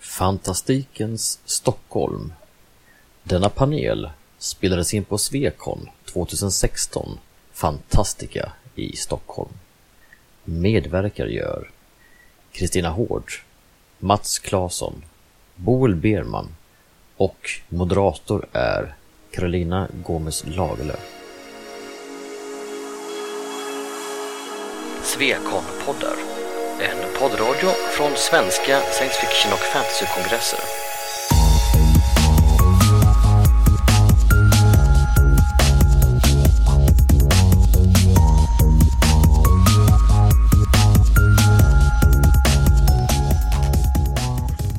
Fantastikens Stockholm. Denna panel spelades in på Svekon 2016, Fantastica i Stockholm. Medverkar gör Kristina Hård, Mats Claesson, Boel Berman och moderator är Carolina Gomes Lagerlöf. Svekon-poddar. Poddradio från svenska science fiction och fantasykongresser.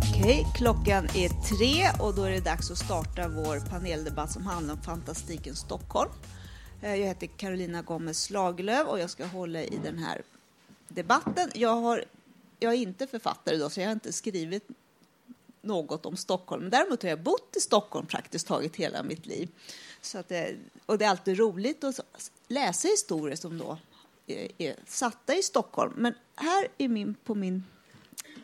Okej, klockan är tre och då är det dags att starta vår paneldebatt som handlar om fantastiken Stockholm. Eh, jag heter Carolina Gomez Lagerlöf och jag ska hålla i den här debatten. Jag, har, jag är inte författare då, så jag har inte skrivit något om Stockholm. Däremot har jag bott i Stockholm praktiskt taget hela mitt liv. Så att det, och det är alltid roligt att läsa historier som då är, är satta i Stockholm. Men här i min, på min,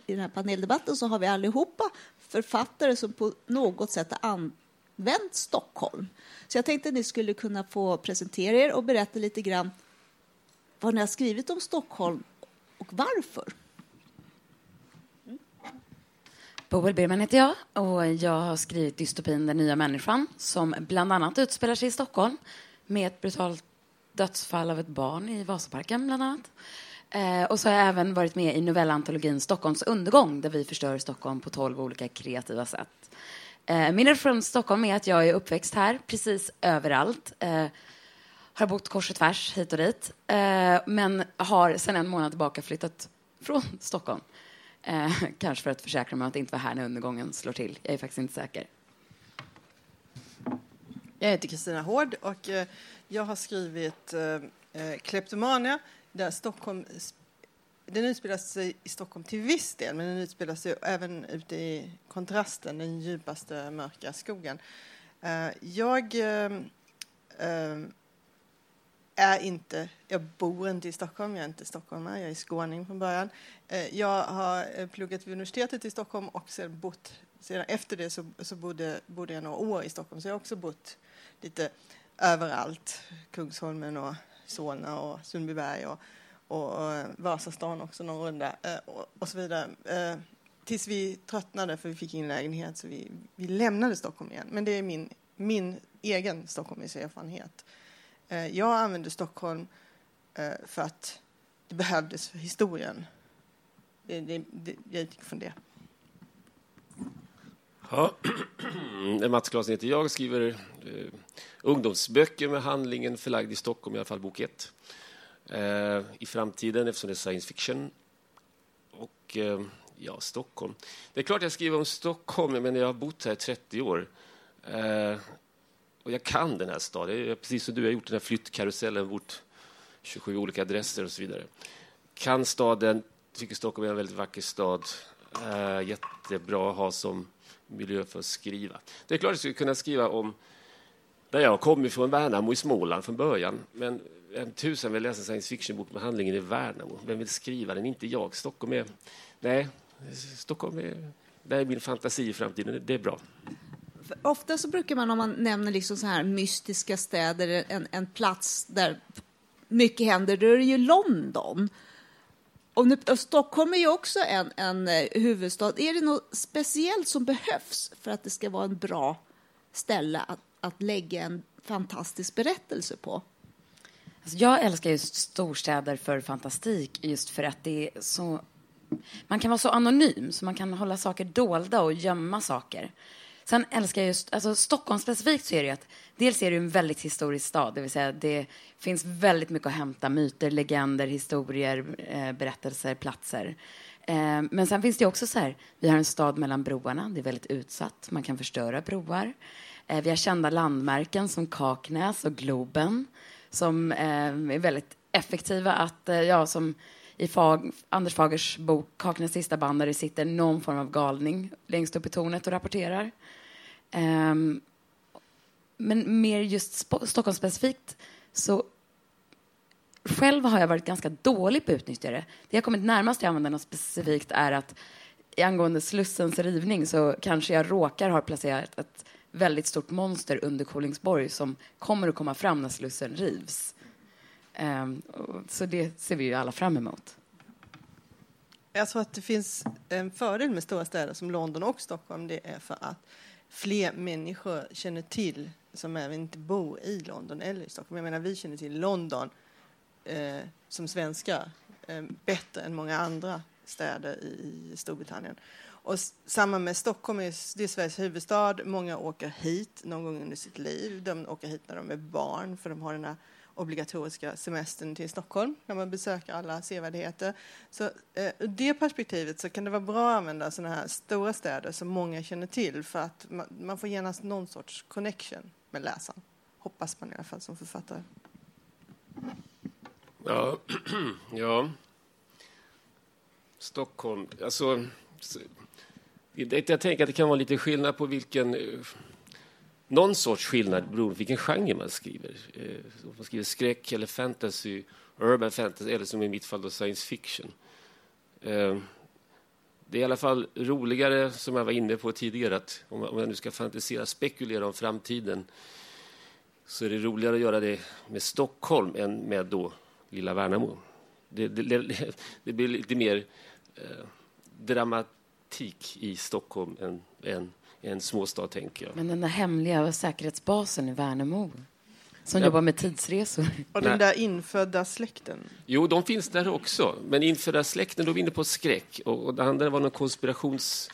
i den här paneldebatten så har vi allihopa författare som på något sätt har använt Stockholm. Så jag tänkte att ni skulle kunna få presentera er och berätta lite grann vad ni har skrivit om Stockholm och varför. Boel Berman heter jag och jag har skrivit dystopin Den nya människan som bland annat utspelar sig i Stockholm med ett brutalt dödsfall av ett barn i Vasaparken bland annat. Eh, och så har jag även varit med i novellantologin Stockholms undergång där vi förstör Stockholm på tolv olika kreativa sätt. Eh, min från Stockholm är att jag är uppväxt här, precis överallt. Eh, har bott kors och tvärs hit och dit. Eh, men har sedan en månad tillbaka flyttat från Stockholm. Eh, kanske för att försäkra mig om att det inte var här när undergången slår till. Jag är faktiskt inte säker. Jag heter Kristina Hård och eh, jag har skrivit eh, eh Kleptomania där Stockholm den utspelar sig i Stockholm till viss del men den utspelar sig även ute i kontrasten, den djupaste mörka skogen. Eh, jag eh, är inte, jag bor inte i Stockholm, jag är inte stockholmare, jag är skåning från början. Eh, jag har eh, pluggat vid universitetet i Stockholm och sedan bott, sedan efter det så, så bodde, bodde jag några år i Stockholm så jag har också bott lite överallt, Kungsholmen och Solna och Sundbyberg och, och, och eh, Vasastan också någon runda och, och så vidare. Tills vi tröttnade för vi fick ingen lägenhet så vi, vi lämnade Stockholm igen. Men det är min, min egen Stockholmserfarenhet. erfarenhet. Eh, jag använde Stockholm eh, för att det behövdes för historien. Det, det, det, jag utgick från det. Ja, Mats Claesson heter jag och skriver eh, ungdomsböcker med handlingen förlagd i Stockholm, i alla fall bok ett. Eh, I framtiden, eftersom det är science fiction. Och eh, ja, Stockholm. Det är klart jag skriver om Stockholm, men jag har bott här i 30 år. Eh, och jag kan den här staden. Jag, precis som du har gjort den här flyttkarusellen, bott 27 olika adresser och så vidare. Kan staden, tycker Stockholm är en väldigt vacker stad. Uh, jättebra att ha som miljö för att skriva. Det är klart att jag skulle kunna skriva om där jag kommer från Värnamo i Småland från början. Men en tusen vill läsa science fiction-bok med handlingen i Värnamo. Vem vill skriva den? Inte jag. Stockholm är... Nej, Stockholm är... Där är min fantasi i framtiden. Det är bra. Ofta så brukar man om man nämner liksom så här mystiska städer, en, en plats där mycket händer, då är det ju London. Och, nu, och Stockholm är ju också en, en eh, huvudstad. Är det något speciellt som behövs för att det ska vara en bra ställe att, att lägga en fantastisk berättelse på? Alltså jag älskar just storstäder för fantastik just för att det är så... Man kan vara så anonym, så man kan hålla saker dolda och gömma saker. Sen älskar jag just, alltså Stockholm specifikt så är det ju att dels är det en väldigt historisk stad, det vill säga det finns väldigt mycket att hämta, myter, legender, historier, eh, berättelser, platser. Eh, men sen finns det också så här, vi har en stad mellan broarna, det är väldigt utsatt, man kan förstöra broar. Eh, vi har kända landmärken som Kaknäs och Globen som eh, är väldigt effektiva att, eh, ja, som i Fag, Anders Fagers bok Kaknäs sista band där det sitter någon form av galning längst upp i tornet och rapporterar. Um, men mer just Stockholmsspecifikt Stockholm specifikt så själv har jag varit ganska dålig på att utnyttja det. Det jag kommit närmast till användarna något specifikt är att angående Slussens rivning så kanske jag råkar ha placerat ett väldigt stort monster under Kolingsborg som kommer att komma fram när Slussen rivs. Um, så det ser vi ju alla fram emot. Jag tror att det finns en fördel med stora städer som London och Stockholm. Det är för att fler människor känner till som även inte bor i London eller i Stockholm. Jag menar, vi känner till London eh, som svenskar eh, bättre än många andra städer i Storbritannien. Och samma med Stockholm, är, det är Sveriges huvudstad. Många åker hit någon gång under sitt liv. De åker hit när de är barn för de har den här obligatoriska semestern till Stockholm när man besöker alla sevärdheter. Så eh, ur det perspektivet så kan det vara bra att använda sådana här stora städer som många känner till för att man, man får genast någon sorts connection med läsaren. Hoppas man i alla fall som författare. Ja, ja. Stockholm, alltså jag tänker att det kan vara lite skillnad på vilken eh, någon sorts skillnad beroende på vilken genre man skriver. Eh, om man skriver skräck eller fantasy, urban fantasy eller som i mitt fall då science fiction. Eh, det är i alla fall roligare, som jag var inne på tidigare, att om jag nu ska fantisera, spekulera om framtiden så är det roligare att göra det med Stockholm än med då lilla Värnamo. Det, det, det blir lite mer eh, dramatik i Stockholm än, än en småstad, tänker jag. Men den där hemliga säkerhetsbasen i Värnamo som ja. jobbar med tidsresor. Och den där infödda släkten? Jo, de finns där också. Men infödda släkten, då är vi inne på skräck. Och, och det andra var någon konspirations...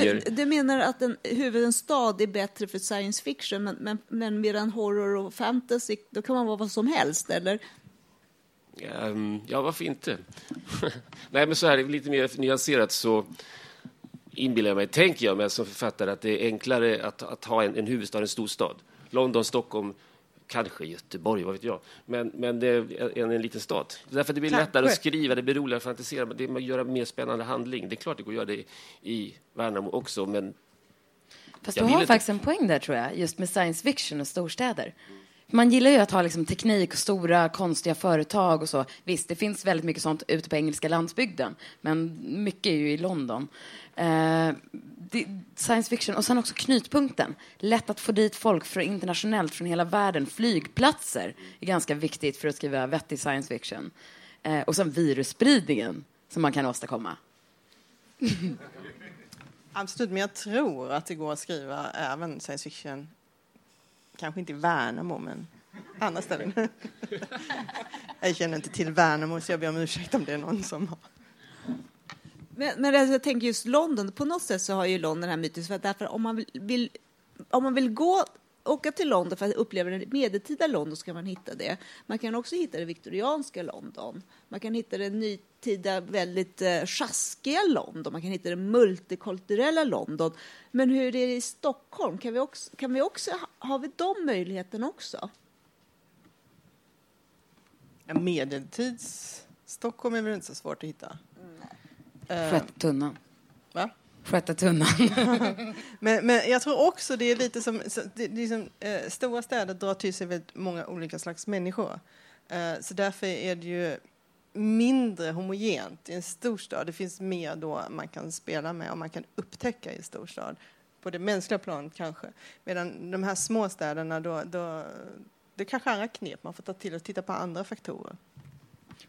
Du, du, menar att en huvudstad är bättre för science fiction, men, men, men medan horror och fantasy, då kan man vara vad som helst, eller? Um, ja, varför inte? Nej, men så här, lite mer nyanserat så inbillar jag mig, tänker jag mig som författare, att det är enklare att, att ha en, en huvudstad, en storstad. London, Stockholm, kanske Göteborg, vad vet jag. Men, men det är en, en liten stad. Därför det blir kanske. lättare att skriva, det blir roligare att fantisera, det är göra mer spännande handling. Det är klart det går att göra det i Värnamo också, men... Fast du har inte. faktiskt en poäng där, tror jag, just med science fiction och storstäder. Man gillar ju att ha liksom teknik och stora konstiga företag och så. Visst, det finns väldigt mycket sånt ute på engelska landsbygden, men mycket är ju i London. Eh, science fiction och sen också knutpunkten. Lätt att få dit folk från internationellt från hela världen. Flygplatser är ganska viktigt för att skriva vettig science fiction. Eh, och sen virusspridningen som man kan åstadkomma. Absolut, men jag tror att det går att skriva även science fiction kanske inte i Värnamo, men andra ställen. jag känner inte till Värnamo, så jag ber om ursäkt om det är någon som har. Men, men alltså, jag tänker just London, på något sätt så har ju London den här myten, för därför om man vill, om man vill gå åka till London för att uppleva det medeltida London ska man hitta det. Man kan också hitta det viktorianska London. Man kan hitta det nytida, väldigt eh, sjaskiga London. Man kan hitta det multikulturella London. Men hur är det i Stockholm? Kan vi också, kan vi också, har vi de möjligheterna också? Medeltids Stockholm är väl inte så svårt att hitta? Mm. Sjätte tunnan. Va? Sköta tunnan. men, men jag tror också det är lite som, det, liksom, eh, stora städer drar till sig väldigt många olika slags människor. Eh, så därför är det ju mindre homogent i en storstad. Det finns mer då man kan spela med och man kan upptäcka i en storstad. På det mänskliga planet kanske. Medan de här småstäderna, då, då, det är kanske andra knep man får ta till och titta på andra faktorer.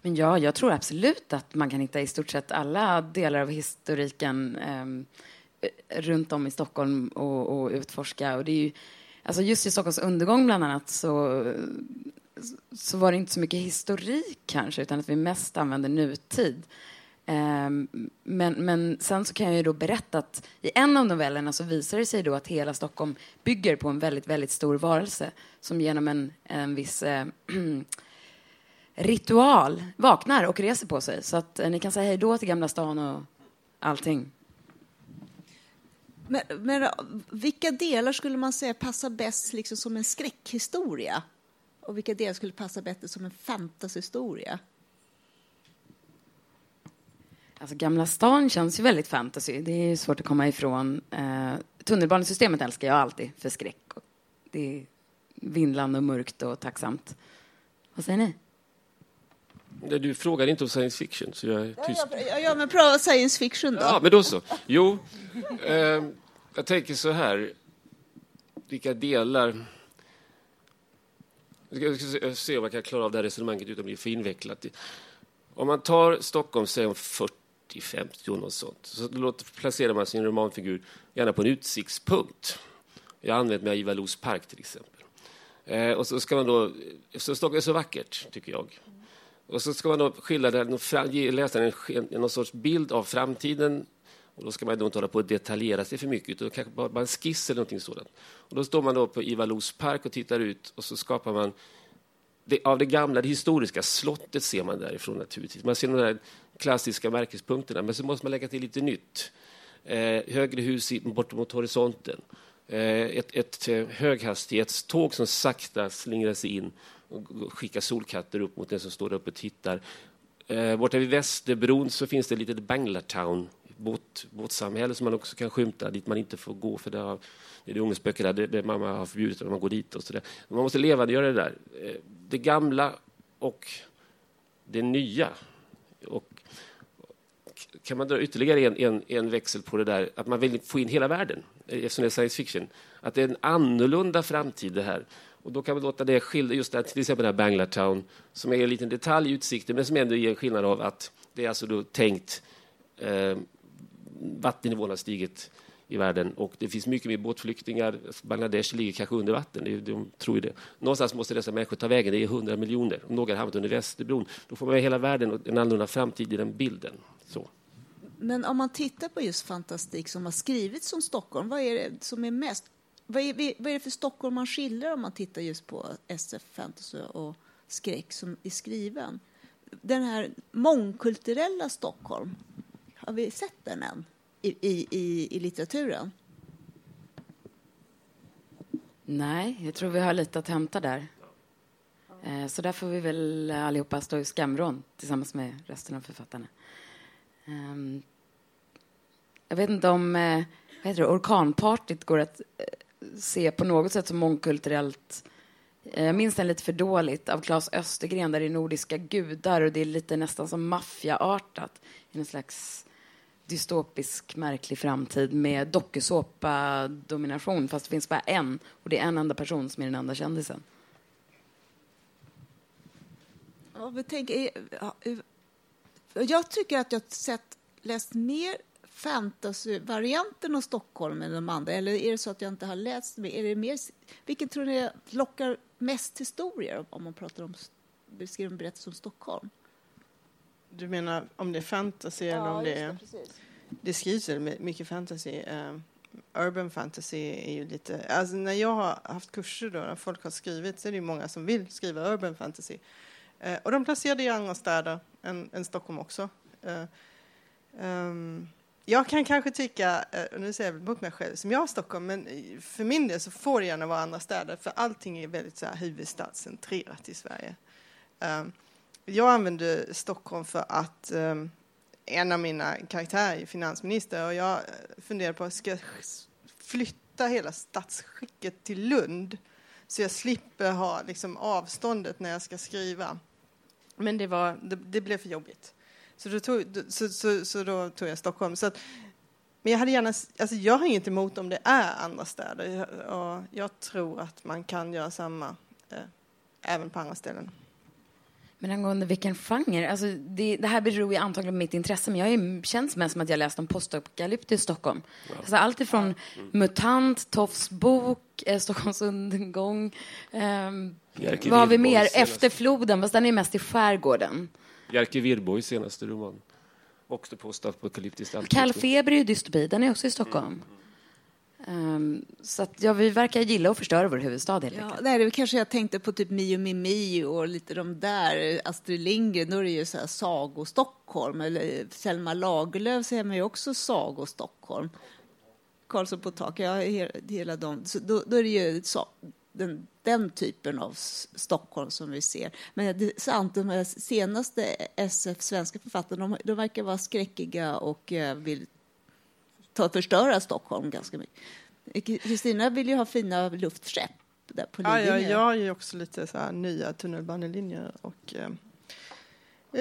Men ja, jag tror absolut att man kan hitta i stort sett alla delar av historiken eh, runt om i Stockholm och, och, utforska. Och det är ju, alltså just i Stockholms undergång bland annat så, så var det inte så mycket historik kanske, utan att vi mest använde nutid. Eh, men, men sen så kan jag ju då berätta att i en av novellerna så visar det sig då att hela Stockholm bygger på en väldigt, väldigt stor varelse som genom en, en viss eh, ritual vaknar och reser på sig. Så att eh, ni kan säga hej då till Gamla stan och allting. Men, men vilka delar skulle man säga passar bäst liksom som en skräckhistoria? Och vilka delar skulle passa bättre som en fantasyhistoria? Alltså, Gamla stan känns ju väldigt fantasy. Det är svårt att komma ifrån. Eh, tunnelbanesystemet älskar jag alltid för skräck. Det är vindlande och mörkt och tacksamt. Vad säger ni? Du frågade inte om science fiction, så jag är tyst. Ja, ja, men pröva science fiction då. Ja, men då så. Jo, eh, jag tänker så här. Vilka delar... Jag ska se- om jag kan klara av det här resonemanget utan att bli för invecklat. Om man tar Stockholm, säg om 40-50 och något sånt, så låter, placerar man sin romanfigur gärna på en utsiktspunkt. Jag har använt mig av Ivar Los park till exempel. Eh, och så ska man då, så Stockholm är så vackert, tycker jag. Och så ska man då skildra det, här, ge läsaren en, någon sorts bild av framtiden. Och då ska man då inte hålla på att detaljera sig för mycket, utan kanske bara, bara en skiss eller någonting sådant. Och då står man då på Ivar Los park och tittar ut och så skapar man det, av det gamla, det historiska slottet ser man därifrån naturligtvis. Man ser de där klassiska märkespunkterna, men så måste man lägga till lite nytt. Eh, högre hus bortemot bort mot horisonten. Eh, ett ett eh, höghastighetståg som sakta slingrar sig in och skickar solkatter upp mot den som står där uppe och tittar. Eh, borta vid Västerbron så finns det ett litet Banglatown, båt, båtsamhälle som man också kan skymta, dit man inte får gå för det, har, det är det ungdomsböcker där, det, det mamma har förbjudit att man går dit och så där. Man måste levandegöra det där. Eh, det gamla och det nya. Och kan man dra ytterligare en, en, en växel på det där, att man vill få in hela världen, eh, eftersom det är science fiction, att det är en annorlunda framtid det här. Och då kan vi låta det skilja, just det här, till exempel här Banglatown, som är en liten detalj i utsikten, men som ändå ger en skillnad av att det är alltså då tänkt eh, vattennivån har stigit i världen och det finns mycket mer båtflyktingar. Bangladesh ligger kanske under vatten, de tror ju det. Någonstans måste dessa människor ta vägen, det är hundra miljoner. Om några har hamnat under Västerbron, då får man hela världen och en annorlunda framtid i den bilden. Så. Men om man tittar på just fantastik som har skrivits om Stockholm, vad är det som är mest... Vad är, vad är det för Stockholm man skildrar om man tittar just på SF, fantasy och skräck som är skriven? Den här mångkulturella Stockholm, har vi sett den än i, i, i, i litteraturen? Nej, jag tror vi har lite att hämta där. Eh, så där får vi väl allihopa stå i skamvrån tillsammans med resten av författarna. Ehm, jag vet inte om eh, vad heter det, orkanpartyt går att eh, se på något sätt som mångkulturellt. Eh, jag minns den lite för dåligt av Claes Östergren där det är nordiska gudar och det är lite nästan som maffiaartat i en slags dystopisk, märklig framtid med dokusåpa-domination fast det finns bara en och det är en enda person som är den enda kändisen. Ja, men tänk, eh, eh, jag tycker att jag har sett, läst mer fantasy-varianten av Stockholm än de andra. Eller är det så att jag inte har läst mer? Är det mer vilken tror ni lockar mest historier om man pratar om beskriver en berättelse om Stockholm? Du menar om det är fantasy eller om det är... Det skrivs väl my- mycket fantasy. eh, urban fantasy är ju lite... Alltså när jag har haft kurser då, när folk har skrivit så är det många som vill skriva urban fantasy. Eh, och de placerar det i andra städer än, än Stockholm också. Ehm, jag kan kanske tycka, eh, och nu säger jag väl mot mig själv som jag har Stockholm, men eh, för min del så får det gärna vara andra städer för allting är väldigt så här huvudstadscentrerat i Sverige. Ehm, jag använder Stockholm för att ehm, en av mina karaktärer är finansminister och jag eh, funderar på, ska jag flytta hela statsskicket till Lund så jag slipper ha liksom, avståndet när jag ska skriva. Men det, var, det, det blev för jobbigt. Så då tog, så, så, så då tog jag Stockholm. Så att, men jag hade gärna, alltså jag har inget emot om det är andra städer. Jag, och jag tror att man kan göra samma eh, även på andra ställen. Men angående vilken genre, alltså det, det här beror ju antagligen på mitt intresse, men jag är, känns mest som att jag läst om postapokalyptisk Stockholm. Alltså allt ifrån MUTANT, Tofs bok, eh, Stockholms undergång. Jerker vad har vi mer? Efter floden, fast den är mest i skärgården. Jerker Wirborgs senaste roman. Också postapokalyptiskt. allt. Kall feber är ju dystopi, den är också i Stockholm. Ehm, så att, ja, vi verkar gilla att förstöra vår huvudstad helt Ja, nej, det kanske jag tänkte på typ Mio Mimi och lite de där, Astrid Lindgren, då är det ju så här Sago-Stockholm, eller Selma Lagerlöf säger man ju också Sago-Stockholm. Karlsson på tak, ja, he- hela de, så då, då är det ju så, den, den typen av Stockholm som vi ser. Men det är sant, de här senaste SF, svenska författarna, de, de verkar vara skräckiga och eh, vill ta, förstöra Stockholm ganska mycket. Kristina vill ju ha fina luftskepp där på Ja, ja, Lidingö. jag ju också lite så här nya tunnelbanelinjer och eh,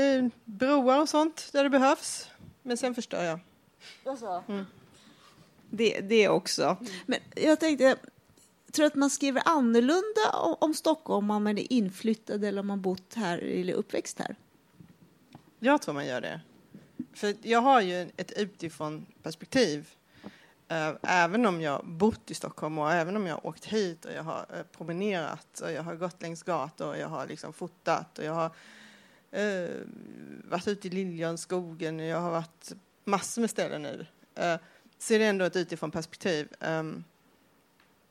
eh, broar och sånt där det behövs. Men sen förstör jag. Det, det också. Men jag tänkte, tror att man skriver annorlunda om, om Stockholm om man är inflyttad eller om man bott här eller uppväxt här. Jag tror man gör det. För jag har ju ett utifrån perspektiv. Eh, även om jag bott i Stockholm och även om jag har åkt hit och jag har eh, promenerat och jag har gått längs gator och jag har liksom fotat och jag har eh, varit ute i Liljanskogen och jag har varit massor med ställen nu. Eh, så är det ändå ett utifrån perspektiv. Um,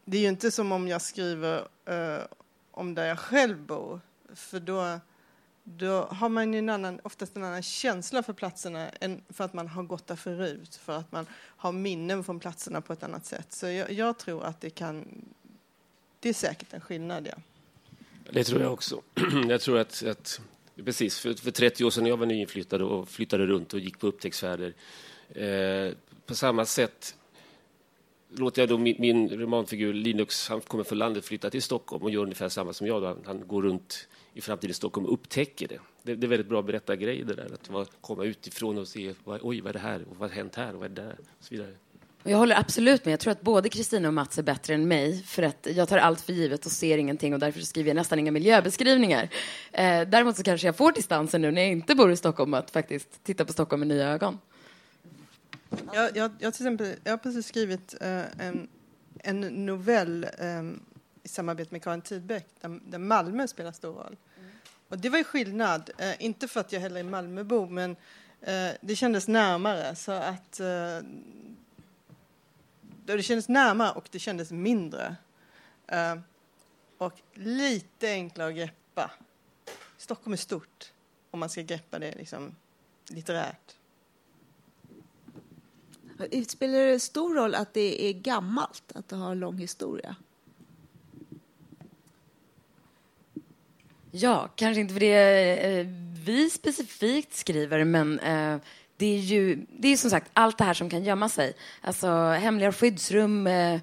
det är ju inte som om jag skriver eh, om där jag själv bor, för då, då har man ju en annan, oftast en annan känsla för platserna än för att man har gått där förut, för att man har minnen från platserna på ett annat sätt. Så jag, jag tror att det kan, det är säkert en skillnad, ja. Det tror jag också. Jag tror att, att precis, för, för 30 år sedan när jag var nyinflyttad och flyttade runt och gick på upptäcktsfärder, eh, på samma sätt låter jag då min, min romanfigur Linux, han kommer från landet, flytta till Stockholm och gör ungefär samma som jag. Då. Han, han går runt i framtiden i Stockholm och upptäcker det. Det, det är väldigt bra berättargrej det där, att var, komma utifrån och se, vad, oj, vad är det här, och vad har hänt här, och vad är det där, och så vidare. Jag håller absolut med. Jag tror att både Kristina och Mats är bättre än mig. För att jag tar allt för givet och ser ingenting och därför skriver jag nästan inga miljöbeskrivningar. Eh, däremot så kanske jag får distansen nu när jag inte bor i Stockholm att faktiskt titta på Stockholm med nya ögon. Jag, jag, jag, till exempel, jag har precis skrivit eh, en, en novell eh, i samarbete med Karin Tidbeck där, där Malmö spelar stor roll. Och det var ju skillnad, eh, inte för att jag heller är Malmöbo, men eh, det kändes närmare. Så att eh, det kändes närmare och det kändes mindre. Eh, och lite enklare att greppa. Stockholm är stort om man ska greppa det liksom litterärt. Spelar det stor roll att det är gammalt, att det har en lång historia? Ja, kanske inte för det eh, vi specifikt skriver, men eh, det är ju det är som sagt allt det här som kan gömma sig. Alltså hemliga skyddsrum, eh,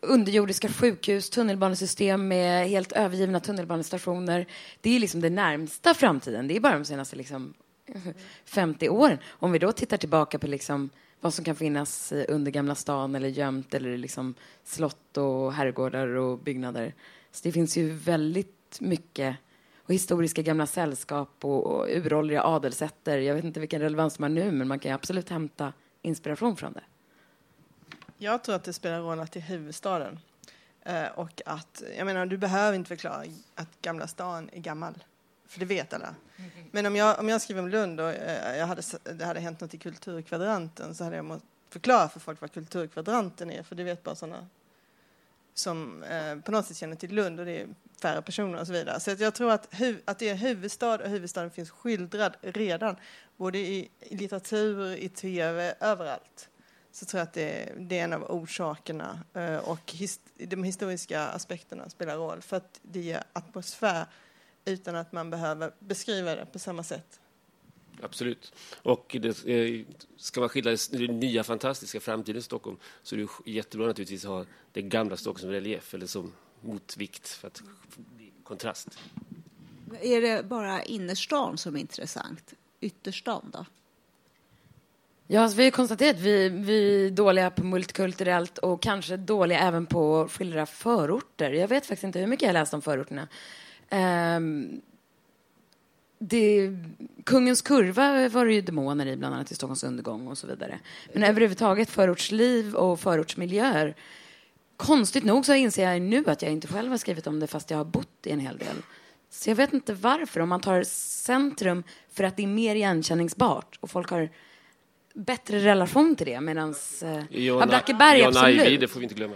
underjordiska sjukhus, tunnelbanesystem med helt övergivna tunnelbanestationer. Det är liksom det närmsta framtiden. Det är bara de senaste liksom, 50 åren. Om vi då tittar tillbaka på liksom vad som kan finnas under Gamla stan eller gömt eller liksom slott och herrgårdar och byggnader. Så det finns ju väldigt mycket och historiska gamla sällskap och, och uråldriga adelsätter. Jag vet inte vilken relevans man har nu, men man kan absolut hämta inspiration från det. Jag tror att det spelar roll att det är huvudstaden. Eh, och att, jag menar, du behöver inte förklara att Gamla stan är gammal. För det vet alla. Men om jag, om jag skriver om Lund och eh, jag hade, det hade hänt något i Kulturkvadranten så hade jag måste förklara för folk vad Kulturkvadranten är. För det vet bara sådana som eh, på något sätt känner till Lund och det är färre personer och så vidare. Så jag tror att, hu- att det är huvudstad och huvudstaden finns skildrad redan. Både i, i litteratur, i tv, överallt så tror jag att det, det är en av orsakerna. eh, Och his, de historiska aspekterna spelar roll för att det ger atmosfär utan att man behöver beskriva det på samma sätt. Absolut. Och det, eh, ska man skildra det nya fantastiska framtidens Stockholm så är det jättebra naturligtvis att ha det gamla Stockholm som relief eller som motvikt för att kontrast. Är det bara innerstan som är intressant? Ytterstan då? Ja, alltså, vi har konstaterat att vi, vi är dåliga på multikulturellt och kanske dåliga även på att skildra förorter. Jag vet faktiskt inte hur mycket jag läst om förorterna. Ehm, det, Kungens kurva var det ju demoner i, bland annat i Stockholms undergång och så vidare. Men överhuvudtaget förortsliv och förortsmiljöer. Konstigt nog så inser jag nu att jag inte själv har skrivit om det fast jag har bott i en hel del. Så jag vet inte varför, om man tar centrum för att det är mer igenkänningsbart och folk har bättre relation till det medan eh, Blackeberg absolut. Ajvide det får vi inte glömma.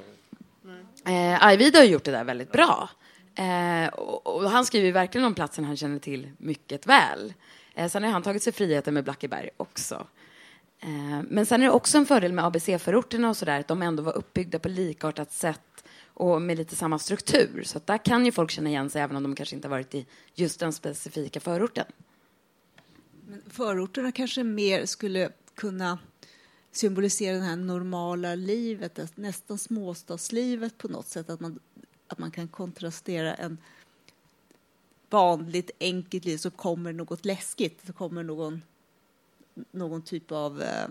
Eh, Ajvide har gjort det där väldigt bra. Eh, och, och han skriver verkligen om platsen han känner till mycket väl. Eh, sen har han tagit sig friheten med Blackeberg också. Eh, men sen är det också en fördel med ABC-förorterna och sådär att de ändå var uppbyggda på likartat sätt och med lite samma struktur. Så att där kan ju folk känna igen sig även om de kanske inte har varit i just den specifika förorten. Men förorterna kanske mer skulle kunna symbolisera det här normala livet, nästan småstadslivet på något sätt. Att man, att man kan kontrastera en vanligt enkelt liv så kommer något läskigt, så kommer någon, någon typ av eh,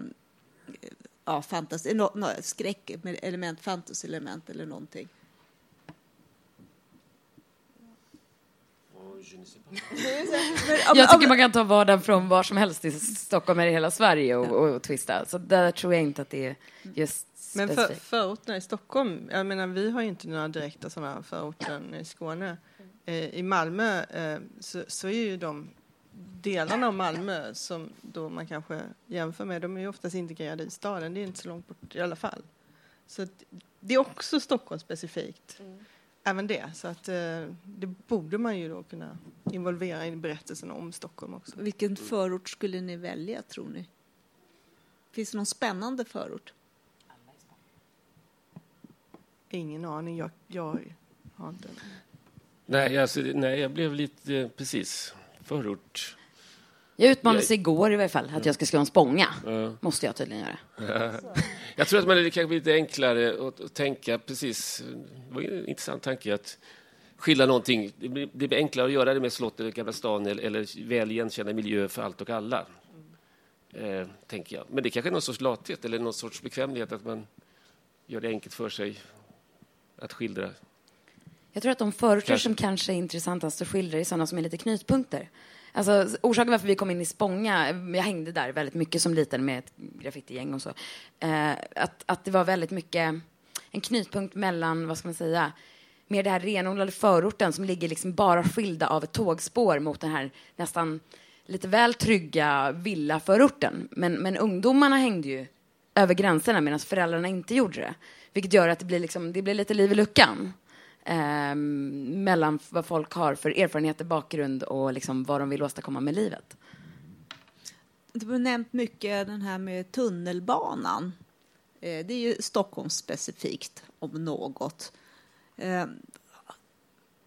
ja, fantasy, no, no, skräck med element, fantasy-element eller någonting. Jag tycker man kan ta vardagen från var som helst i Stockholm eller hela Sverige och, och twista. Så där tror jag inte att det är just Men för, förorterna i Stockholm, jag menar vi har ju inte några direkta sådana förorter i Skåne. Eh, I Malmö eh, så, så är ju de delarna av Malmö som då man kanske jämför med, de är ju oftast integrerade i staden. Det är inte så långt bort i alla fall. Så att det är också Stockholm specifikt. Även det. Så att eh, det borde man ju då kunna involvera i berättelsen om Stockholm också. Vilken förort skulle ni välja, tror ni? Finns det någon spännande förort? Ingen aning. Jag, jag har inte... Nej, alltså, nej, jag blev lite, eh, precis, förort. Jag utmanades igår i varje fall att jag ska skriva en spånga. Ja. Måste jag tydligen göra. Jag tror att man är kanske lite enklare att, att tänka precis. Det var en intressant tanke att skilja någonting. Det blir, det blir enklare att göra det med slottet, Gamla stan eller, eller väl igenkända miljö för allt och alla. Eh, tänker jag. Men det kanske är någon sorts lathet eller någon sorts bekvämlighet att man gör det enkelt för sig att skildra. Jag tror att de förorter Kanske. som kanske är intressantast att skildra är sådana som är lite knytpunkter. Alltså, orsaken varför vi kom in i Spånga, jag hängde där väldigt mycket som liten med ett graffitigäng och så, eh, att, att det var väldigt mycket en knytpunkt mellan, vad ska man säga, mer det här renodlade förorten som ligger liksom bara skilda av ett tågspår mot den här nästan lite väl trygga villaförorten. Men, men ungdomarna hängde ju över gränserna medan föräldrarna inte gjorde det. Vilket gör att det blir, liksom, det blir lite liv i luckan eh, mellan vad folk har för erfarenheter, bakgrund och liksom vad de vill åstadkomma med livet. Det var nämnt mycket den här med tunnelbanan. Eh, Det är ju Stockholm specifikt, om något. Eh,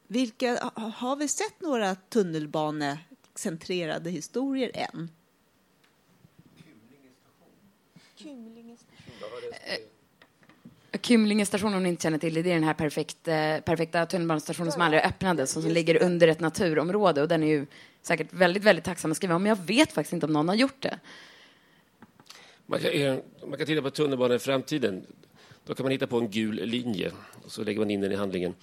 Vilka, ha- har vi sett några tunnelbanecentrerade historier än? Kymlinge station, om ni inte känner till det, det är den här perfekt, eh, perfekta tunnelbanestationen som aldrig öppnades och som ligger under ett naturområde. Och den är ju säkert väldigt, väldigt tacksam att skriva om. Men jag vet faktiskt inte om någon har gjort det. Man kan, eh, man kan titta på tunnelbanan i framtiden. Då kan man hitta på en gul linje och så lägger man in den i handlingen.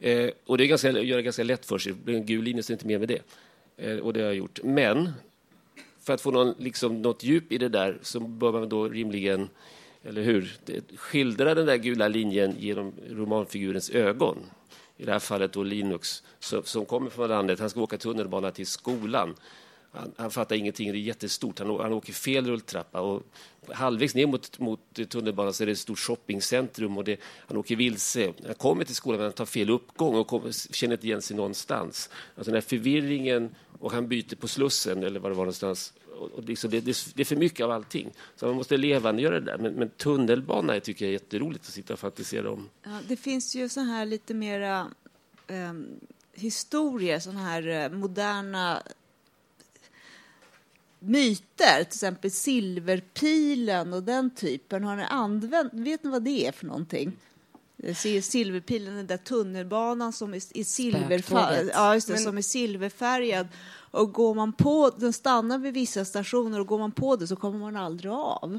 Eh, och det är ganska, gör det ganska lätt för sig. Det blir en gul linje så är inte mer med det. Eh, och det har jag gjort. Men för att få någon, liksom, något djup i det där så bör man då rimligen, eller hur, skildra den där gula linjen genom romanfigurens ögon. I det här fallet då Linux, som, kommer från landet. Han ska åka tunnelbana till skolan. Han, han fattar ingenting, det är jättestort. Han, han åker fel rulltrappa och halvvägs ner mot, mot tunnelbanan så är det ett stort shoppingcentrum och det, han åker vilse. Han kommer till skolan men han tar fel uppgång och kommer, känner inte igen sig någonstans. Alltså den här förvirringen och han byter på Slussen eller var det var någonstans. Och, och liksom det, det, det är för mycket av allting. Så man måste levandegöra det där. Men, men tunnelbana tycker jag är jätteroligt att sitta och fantisera om. Ja, det finns ju så här lite mera eh, historier, sådana här eh, moderna myter, till exempel silverpilen och den typen. Har ni använt, vet ni vad det är för någonting? Eh, se- Silverpilen, den där tunnelbanan som är, är silverfärgad. Spöktåget. Ja, just det, Men- som är silverfärgad. Och går man på, den stannar vid vissa stationer och går man på det så kommer man aldrig av.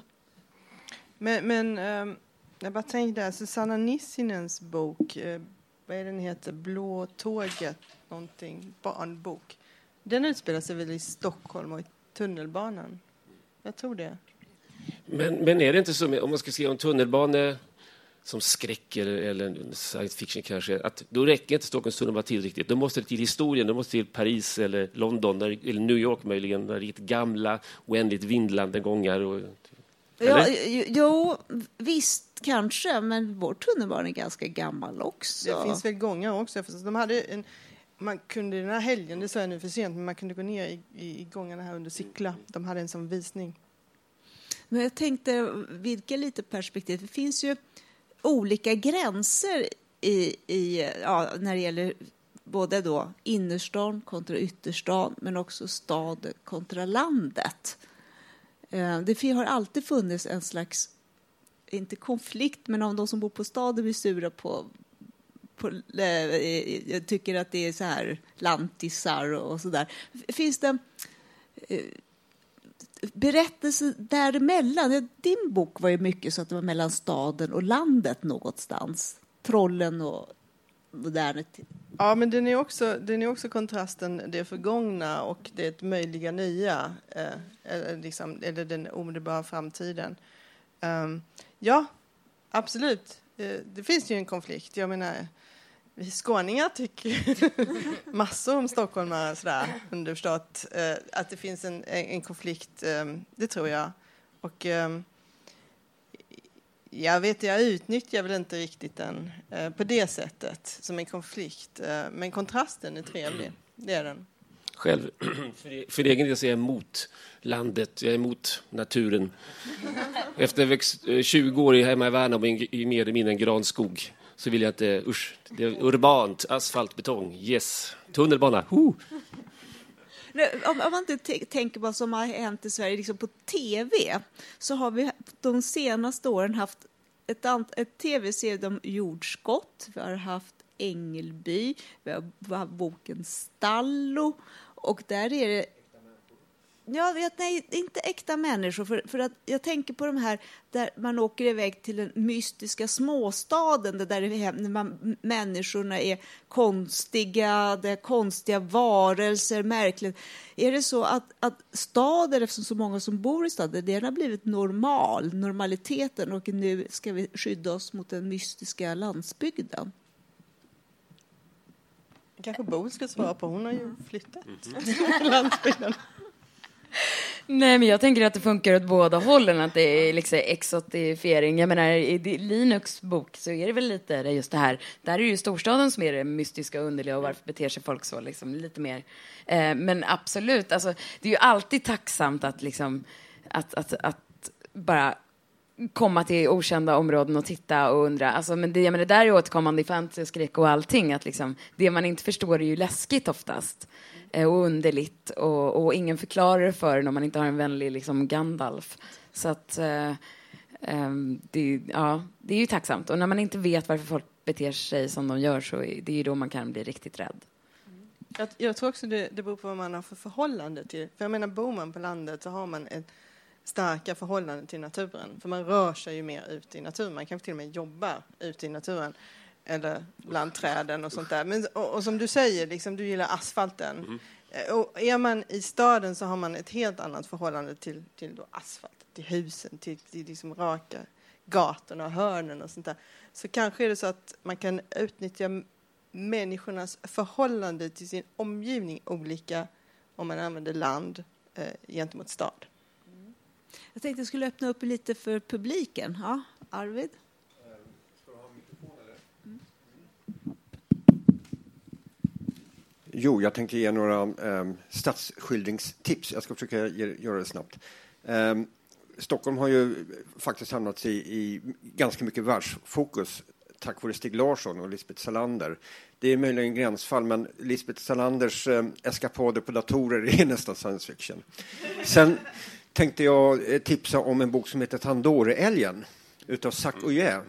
Men, men ehm, jag bara tänkte där, Susanna Nissinens bok, eh, vad är den heter, Blå tåget, någonting, barnbok. Den utspelar sig väl i Stockholm och i tunnelbanan? Jag tror det. Men, men är det inte så, om man ska skriva om tunnelbane som skräck eller, eller science fiction kanske, att då räcker inte Stockholms tunnelbana till riktigt. Då måste det till historien, då måste det till Paris eller London där, eller New York möjligen, där riktigt gamla, oändligt vindlande gångar. Och, Ja, jo, jo, visst kanske, men vår tunnelbana är ganska gammal också. Det finns väl gångar också. För de hade en, man kunde den här helgen, det sa jag nu för sent, men man kunde gå ner i, i, i gångarna här under Sickla. De hade en sån visning. Men jag tänkte vidga lite perspektiv. Det finns ju olika gränser i, i, ja, när det gäller både då innerstan kontra ytterstan, men också stad kontra landet. Eh, det har alltid funnits en slags, inte konflikt, men om de som bor på staden blir sura på, på, eh, tycker att det är så här lantisar och så där. Finns det eh, berättelser däremellan? Din bok var ju mycket så att det var mellan staden och landet någonstans. Trollen och modernet. Ja, men den är också, den är också kontrasten det förgångna och det möjliga nya, eh, eller, liksom, eller den omedelbara framtiden. Um, ja, absolut. Eh, det finns ju en konflikt. Jag menar, vi skåningar tycker massor om stockholmare, sådär, underförstått. Eh, att det finns en, en konflikt, eh, det tror jag. Och... Eh, jag vet, jag utnyttjar väl inte riktigt den eh, på det sättet, som en konflikt. Eh, men kontrasten är trevlig, det är den. Själv, för, för egen del så är jag emot landet, jag är emot naturen. Efter växt, eh, 20 år hemma i Värnamo i mer eller mindre en granskog så vill jag inte, eh, usch, det är urbant, asfalt, betong, yes, tunnelbana, huh. Om, om man inte tänker på vad som har hänt i Sverige liksom på tv så har vi de senaste åren haft ett, ett tv-serie om jordskott. Vi har haft Ängelby, vi har haft boken Stallo och där är det Ja, vet, nej, inte äkta människor. För, för att jag tänker på de här där man åker iväg till den mystiska småstaden där, där man, människorna är konstiga, det är konstiga varelser, märkligt. Är det så att, att staden, eftersom så många som bor i staden, det har blivit normal, normaliteten och nu ska vi skydda oss mot den mystiska landsbygden? Kanske Bo ska svara på, hon har ju flyttat mm. landsbygden. Nej, men jag tänker att det funkar åt båda hållen, att det är liksom exotifiering. Jag menar, i Linux bok så är det väl lite just det här, där är det ju storstaden som är det mystiska och underliga och varför beter sig folk så, liksom, lite mer. Eh, men absolut, alltså, det är ju alltid tacksamt att liksom, att, att, att bara komma till okända områden och titta och undra. Alltså, men det, jag menar, det där är återkommande i fantasy och skräck och allting. Att liksom, det man inte förstår är ju läskigt oftast. Och underligt och, och, ingen förklarar det för en om man inte har en vänlig liksom, Gandalf. Så att eh, ehm, det, ja, det är ju tacksamt. Och när man inte vet varför folk beter sig som de gör så är det ju då man kan bli riktigt rädd. Mm. Jag, jag tror också det, det beror på vad man har för förhållande till. För jag menar, bor man på landet så har man ett starka förhållande till naturen. För man rör sig ju mer ute i naturen. Man kanske till och med jobbar ute i naturen eller bland träden och sånt där. Men, och, och som du säger, liksom, du gillar asfalten. Mm. Och är man i staden så har man ett helt annat förhållande till, till då asfalt, till husen, till, till liksom raka gatorna och hörnen och sånt där. Så kanske är det så att man kan utnyttja människornas förhållande till sin omgivning olika om man använder land eh, gentemot stad. Mm. Jag tänkte jag skulle öppna upp lite för publiken. Ja, Arvid? Jo, jag tänkte ge några um, stadsskildringstips. Jag ska försöka ge, göra det snabbt. Um, Stockholm har ju faktiskt hamnat i, i ganska mycket världsfokus tack vare Stig Larsson och Lisbeth Salander. Det är möjligen gränsfall, men Lisbeth Salanders eh, eskapader på datorer är nästan science fiction. Sen tänkte jag eh, tipsa om en bok som heter Tandoreälgen utav Zac Oyer,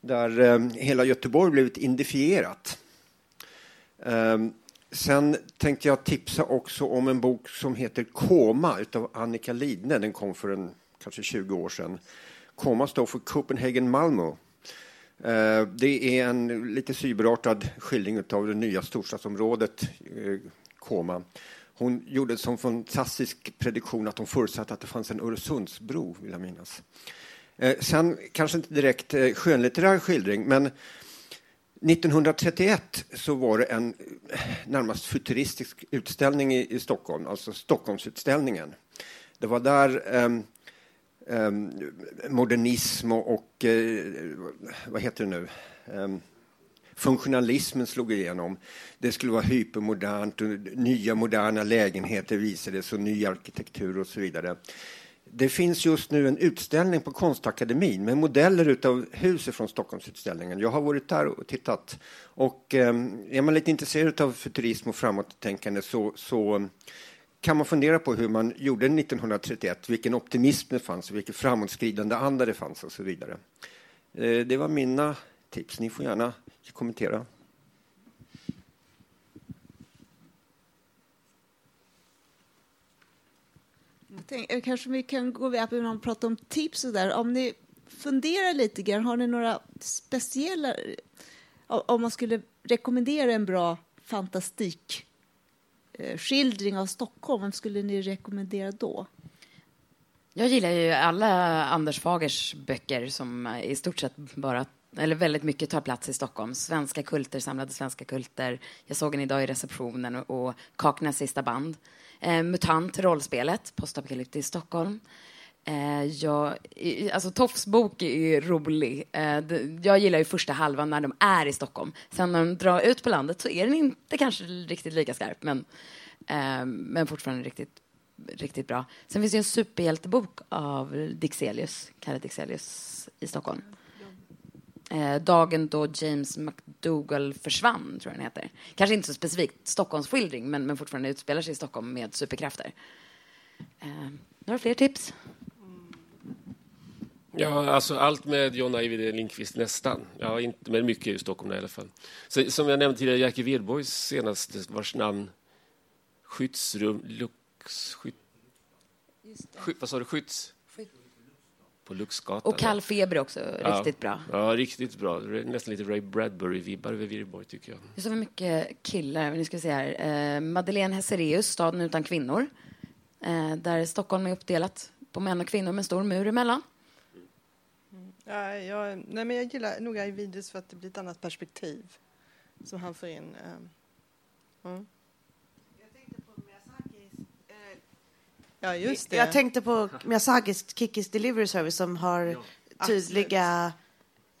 där eh, hela Göteborg blivit identifierat. Um, Sen tänkte jag tipsa också om en bok som heter Koma av Annika Lidne. Den kom för en, kanske 20 år sedan. Koma står för Copenhagen Malmö. Eh, det är en lite cyberartad skildring av det nya storstadsområdet eh, Koma. Hon gjorde en sån fantastisk prediktion att hon förutsatte att det fanns en Öresundsbro, vill jag minnas. Eh, sen kanske inte direkt skönlitterär skildring, men 1931 så var det en närmast futuristisk utställning i, i Stockholm, alltså Stockholmsutställningen. Det var där eh, eh, modernism och, och eh, vad heter det nu? Ehm, funktionalismen slog igenom. Det skulle vara hypermodernt och nya moderna lägenheter visades och ny arkitektur och så vidare. Det finns just nu en utställning på Konstakademin med modeller av hus från Stockholmsutställningen. Jag har varit där och tittat. Och eh, är man lite intresserad av futurism och framåttänkande så, så kan man fundera på hur man gjorde 1931, vilken optimism det fanns, vilken framåtskridande anda det fanns och så vidare. Eh, det var mina tips. Ni får gärna kommentera. Tänk, eh, kanske vi kan gå vidare och prata om tips och där. Om ni funderar lite grann, har ni några speciella... Eh, om man skulle rekommendera en bra fantastik eh, skildring av Stockholm, vem skulle ni rekommendera då? Jag gillar ju alla Anders Fagers böcker som i stort sett bara eller väldigt mycket tar plats i Stockholm. Svenska kulter, samlade svenska kulter. Jag såg den idag i receptionen och, och Kaknäs sista band. Eh, Mutant, rollspelet, postapokalyptiskt Stockholm. Eh, jag, alltså Toffs bok är rolig. Eh, jag gillar ju första halvan när de är i Stockholm. Sen när de drar ut på landet så är den inte kanske riktigt lika skarp, men, eh, men fortfarande riktigt, riktigt bra. Sen finns det en superhjältebok av Dixelius, Kalle Dixelius i Stockholm. Eh, dagen då James McDougall försvann, tror jag den heter. Kanske inte så specifikt Stockholmsskildring, men, men fortfarande utspelar sig i Stockholm med superkrafter. Eh, några fler tips? Ja, alltså allt med John Ajvide Lindqvist, nästan. Ja, inte, men mycket i Stockholm i alla fall. Så, som jag nämnde tidigare, Jackie Wedborgs senaste, vars namn Skyddsrum Lux... Skydd, sky, vad sa du? Skydds... På Luxgatan. Och Kall feber också, ja. riktigt bra. Ja, riktigt bra. Nästan lite Ray Bradbury-vibbar över Wedborg, tycker jag. Det är så mycket killar. Nu ska vi se här. Eh, Madeleine Hessereus, Staden utan kvinnor. Eh, där Stockholm är uppdelat på män och kvinnor med en stor mur emellan. Ja, jag, nej, men jag gillar nog Ajvides för att det blir ett annat perspektiv som han får in. Eh, mm. Ja, just det. Jag tänkte på Miyazakis Kikis Delivery Service som har tydliga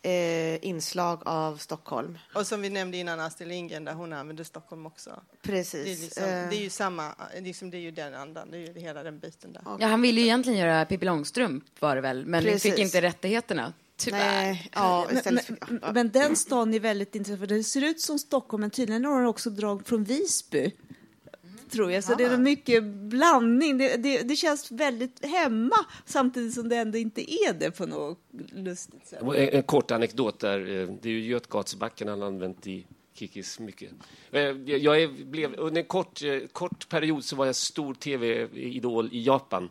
eh, inslag av Stockholm. Och som vi nämnde innan, Astrid Lindgren, där hon använder Stockholm också. Precis. Det är, liksom, eh. det är ju samma, liksom, det är ju den andan, det är ju hela den biten där. Ja, han ville ju egentligen göra Pippi Långstrump var det väl, men Precis. fick inte rättigheterna. Tyvärr. Nej, ja, men, men, men, den stan är väldigt intressant, för det ser ut som Stockholm, men tydligen har den också drag från Visby tror jag. Så det är mycket blandning. Det, det, det, känns väldigt hemma samtidigt som det ändå inte är det på något lustigt sätt. En, en kort anekdot där. Eh, det är ju Götgatsbacken han använt i Kikis mycket. Eh, jag är, blev, under en kort, eh, kort period så var jag stor tv-idol i Japan.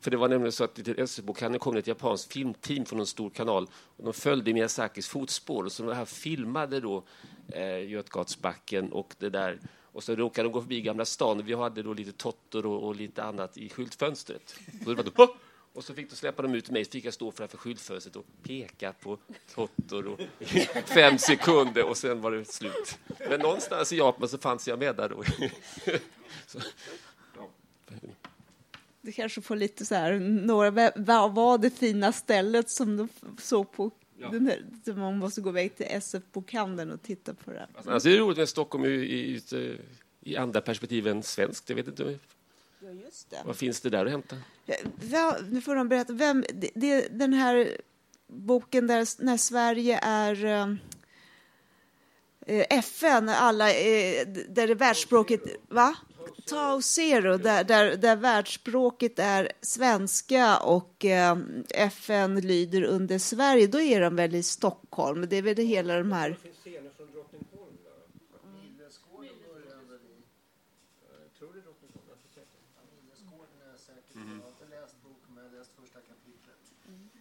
För det var nämligen så att till SF-bokhandeln kom ett japanskt filmteam från en stor kanal. Och de följde Miyazakis fotspår. Och så de här filmade då eh, Götgatsbacken och det där och så råkade de gå förbi Gamla stan. Vi hade då lite Tottor och, och lite annat i skyltfönstret. Och, det var då, och så fick de släppa dem ut mig, så fick jag stå framför skyltfönstret och peka på Tottor i fem sekunder och sen var det slut. Men någonstans i Japan så fanns jag med där då. så. Du kanske får lite så här, några, vad var det fina stället som du såg på Ja. Den här, man måste gå iväg till SF-bokhandeln och titta på det. Alltså, det är roligt med Stockholm i, i, i, i andra perspektiv än svenskt. Jag vet inte. Ja, just det. Vad finns det där att hämta? Ja, nu får de berätta. Vem, det, det, den här boken där när Sverige är eh, eh FN, alla, eh, där det världsspråket... Va? Tau Zero, där, där, där världsspråket är svenska och eh, FN lyder under Sverige, då är de väl i Stockholm. Det är väl det hela de här...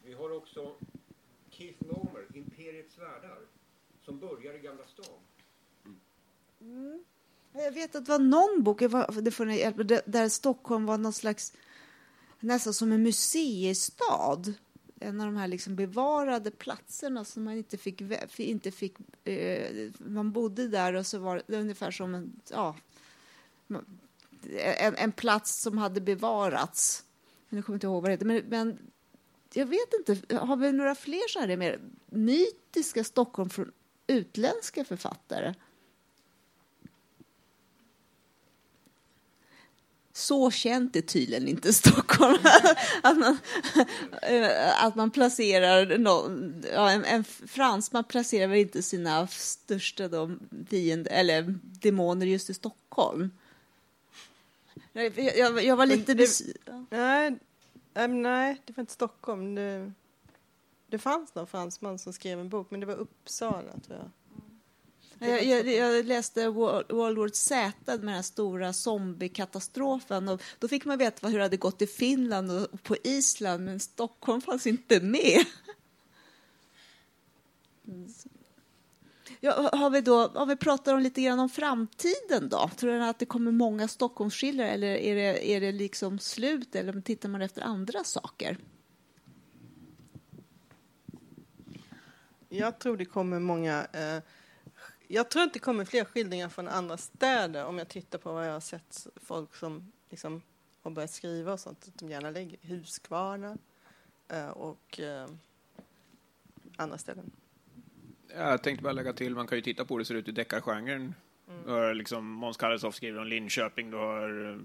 Vi har också Keith Nomer, Imperiets värdar, som börjar i Gamla stan. Mm. Jag vet att det var någon bok, det får ni hjälpa, där Stockholm var någon slags, nästan som en museistad. En av de här liksom bevarade platserna som man inte fick, inte fick eh, man bodde där och så var det ungefär som en, ja, en, en plats som hade bevarats. Jag kommer inte ihåg vad det heter, men, men jag vet inte, har vi några fler så här mer mytiska Stockholm från utländska författare? Så känt är tydligen inte Stockholm. att, man, eh, att man placerar någon, ja, en, en fransman placerar väl inte sina största de, fiender, eller demoner just i Stockholm. Jag, jag, jag var lite besviken. Nej, nej, det var inte Stockholm. Det, det fanns någon fransman som skrev en bok, men det var Uppsala tror jag. Jag, jag, jag läste World War Z med den här stora zombiekatastrofen och då fick man veta hur det hade gått i Finland och på Island men Stockholm fanns inte med. Ja, har vi då, om vi pratar om lite grann om framtiden då? Tror du att det kommer många Stockholmsskildrare eller är det, är det liksom slut eller tittar man efter andra saker? Jag tror det kommer många... Eh, jag tror inte det kommer fler skildringar från andra städer om jag tittar på vad jag har sett folk som liksom har börjat skriva och sånt. Att de gärna lägger Huskvarna eh, och eh, andra ställen. Jag tänkte bara lägga till, man kan ju titta på hur det ser ut i deckargenren. Mm. Du har liksom Måns Kalleshoff skriver om Linköping, du har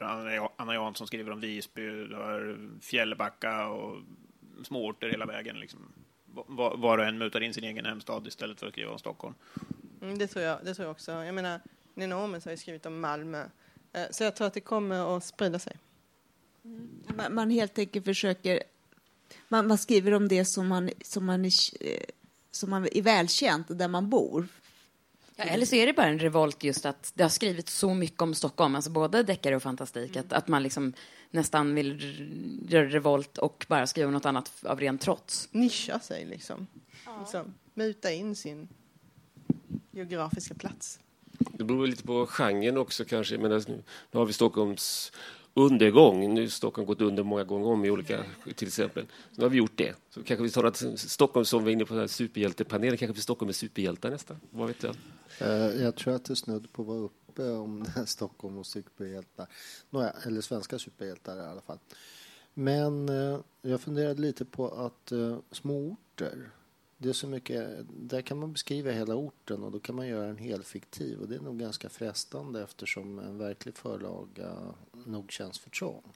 Anna, Anna Jansson skriver om Visby, du har Fjällbacka och småorter hela vägen. Liksom. Var, och en mutar in sin egen hemstad istället för att skriva om Stockholm. Mm, det, tror jag, det tror jag också. Jag menar, Nina Omens har ju skrivit om Malmö. Eh, så jag tror att det kommer att sprida sig. Mm. Man, man helt enkelt försöker... Man, man, skriver om det som man, som man är eh, som man är välkänt där man bor. Ja, eller så är det bara en revolt just att det har skrivits så mycket om Stockholm, alltså både deckare och fantastik, mm. att, att man liksom nästan vill göra revolt och bara skriva något annat av ren trots. Nischa sig liksom. Ja. liksom. Muta in sin geografiska plats. Det beror lite på genren också kanske. Men nu har vi Stockholms undergång. Nu har Stockholm gått under många gånger om i olika, till exempel. Så nu har vi gjort det. Så kanske vi tar att Stockholm som vi var inne på, superhjältepanelen, kanske vi Stockholm är superhjältar nästa. Vad vet jag? Uh, jag tror att det snudd på att vara uppe om Stockholm och superhjältar. Nåja, eller svenska superhjältar i alla fall. Men eh, jag funderade lite på att eh, små orter det är så mycket, där kan man beskriva hela orten och då kan man göra en helfiktiv och det är nog ganska frestande eftersom en verklig förlaga nog känns för trång.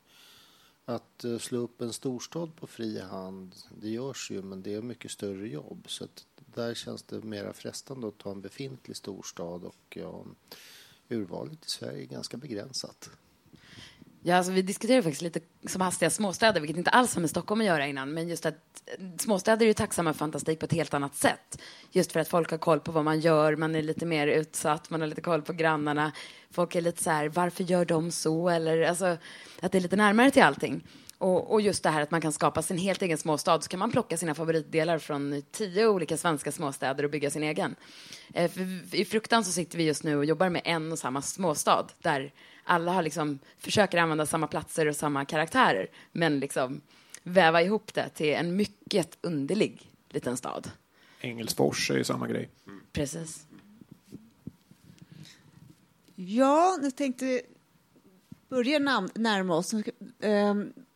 Att eh, slå upp en storstad på fri hand, det görs ju men det är mycket större jobb så att där känns det mer frestande att ta en befintlig storstad och ja, urvalet i Sverige är ganska begränsat. Ja, alltså vi diskuterade faktiskt lite som hastiga småstäder, vilket inte alls har med Stockholm att göra innan. Men just att eh, småstäder är ju tacksamma för fantastik på ett helt annat sätt. Just för att folk har koll på vad man gör, man är lite mer utsatt, man har lite koll på grannarna. Folk är lite så här, varför gör de så? Eller alltså, att det är lite närmare till allting. Och, och, just det här att man kan skapa sin helt egen småstad, så kan man plocka sina favoritdelar från tio olika svenska småstäder och bygga sin egen. Eh, I Fruktan så sitter vi just nu och jobbar med en och samma småstad, där alla har liksom, försöker använda samma platser och samma karaktärer, men liksom väva ihop det till en mycket underlig liten stad. Engelsfors är ju samma grej. Mm. Precis. Ja, jag tänkte börja närma oss.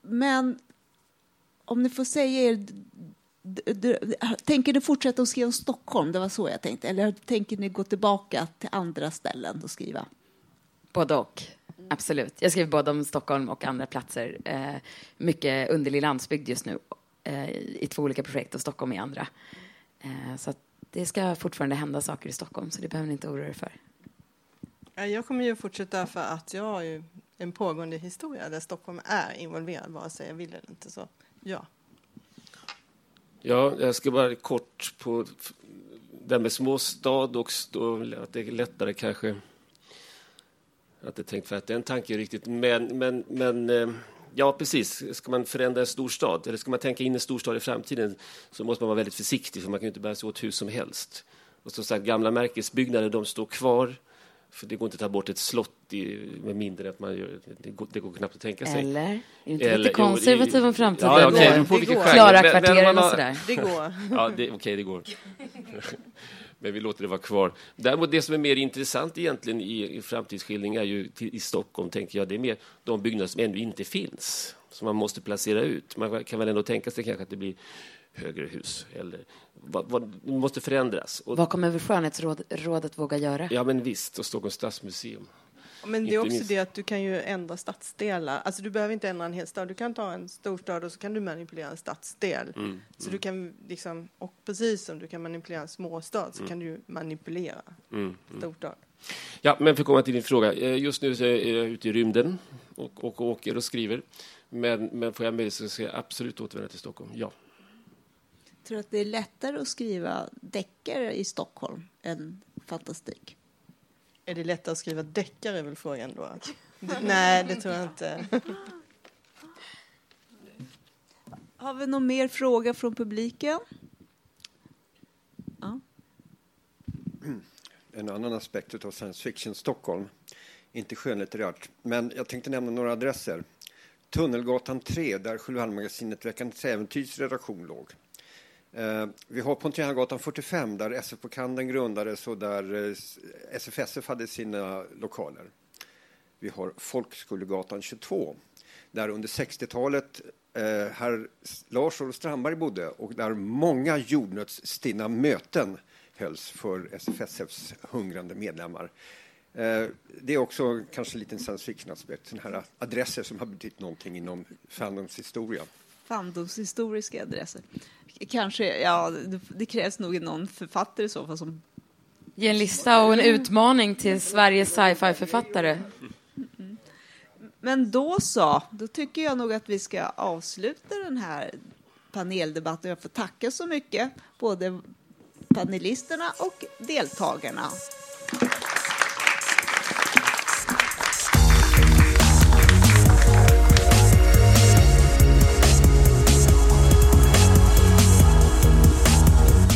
Men om ni får säga er, tänker ni fortsätta att skriva om Stockholm? Det var så jag tänkte. Eller tänker ni gå tillbaka till andra ställen och skriva? Både och. Absolut. Jag skriver både om Stockholm och andra platser. Eh, mycket underlig landsbygd just nu eh, i två olika projekt och Stockholm i andra. Eh, så det ska fortfarande hända saker i Stockholm, så det behöver ni inte oroa er för. Jag kommer ju fortsätta för att jag har ju en pågående historia där Stockholm är involverad, vare sig jag vill eller inte. Så ja. Ja, jag ska bara kort på det med småstad och att det är lättare kanske jag har inte tänkt för att den tanken riktigt, men, men, men eh, ja, precis. Ska man förändra en storstad, eller ska man tänka in en storstad i framtiden, så måste man vara väldigt försiktig, för man kan inte bära sig åt hur som helst. Och som sagt, gamla märkesbyggnader, de står kvar. För det går inte att ta bort ett slott i, med mindre att man gör, det går, det går knappt att tänka sig. Eller? Inte Eller, lite konservativ om framtiden? Ja, okay, det, det går. Klara kvarteren och sådär. Det går. ja, okej, okay, det går. men vi låter det vara kvar. Däremot det som är mer intressant egentligen i, i framtidsskildring är ju till, i Stockholm, tänker jag, det är mer de byggnader som ännu inte finns, som man måste placera ut. Man kan väl ändå tänka sig kanske att det blir högre hus. Eller, vad, vad, det måste förändras. Och, vad kommer Skönhetsrådet våga göra? Ja, men visst, och Stockholms stadsmuseum. Men det är också det att du kan ju ändra stadsdelar. Alltså du behöver inte ändra en hel stad. Du kan ta en storstad och så kan du manipulera en stadsdel. Mm, så mm. du kan liksom, och precis som du kan manipulera en småstad så mm. kan du manipulera mm, mm, storstad. Ja, men för att komma till din fråga. Eh, just nu är jag ute i rymden och, och åker och skriver. Men, men får jag möjlighet så ska jag absolut återvända till Stockholm, ja. Tror att det är lättare att skriva deckare i Stockholm än fantastik? Är det lättare att skriva deckare är väl frågan då? Nej, det tror jag inte. Har vi någon mer fråga från publiken? Ja. En annan aspekt av science fiction Stockholm, inte skönlitterärt, men jag tänkte nämna några adresser. Tunnelgatan 3, där Sjuhärdsmagasinet Veckans Äventyrs redaktion låg. Eh, vi har Pontianagatan 45 där SF Kanden grundades och där eh, SFSF hade sina lokaler. Vi har Folkskolegatan 22 där under 60-talet eh, herr Lars-Olof Strandberg bodde och där många jordnötsstinna möten hölls för SFSFs hungrande medlemmar. Eh, det är också kanske en liten science fiction-aspekt, sådana här adresser som har betytt någonting inom fandoms historia. Fandomshistoriska adresser. Kanske, ja, det, det krävs nog någon författare i så fall som... Ge en lista och en utmaning till Sveriges sci-fi-författare. Men då så, då tycker jag nog att vi ska avsluta den här paneldebatten. Jag får tacka så mycket, både panelisterna och deltagarna.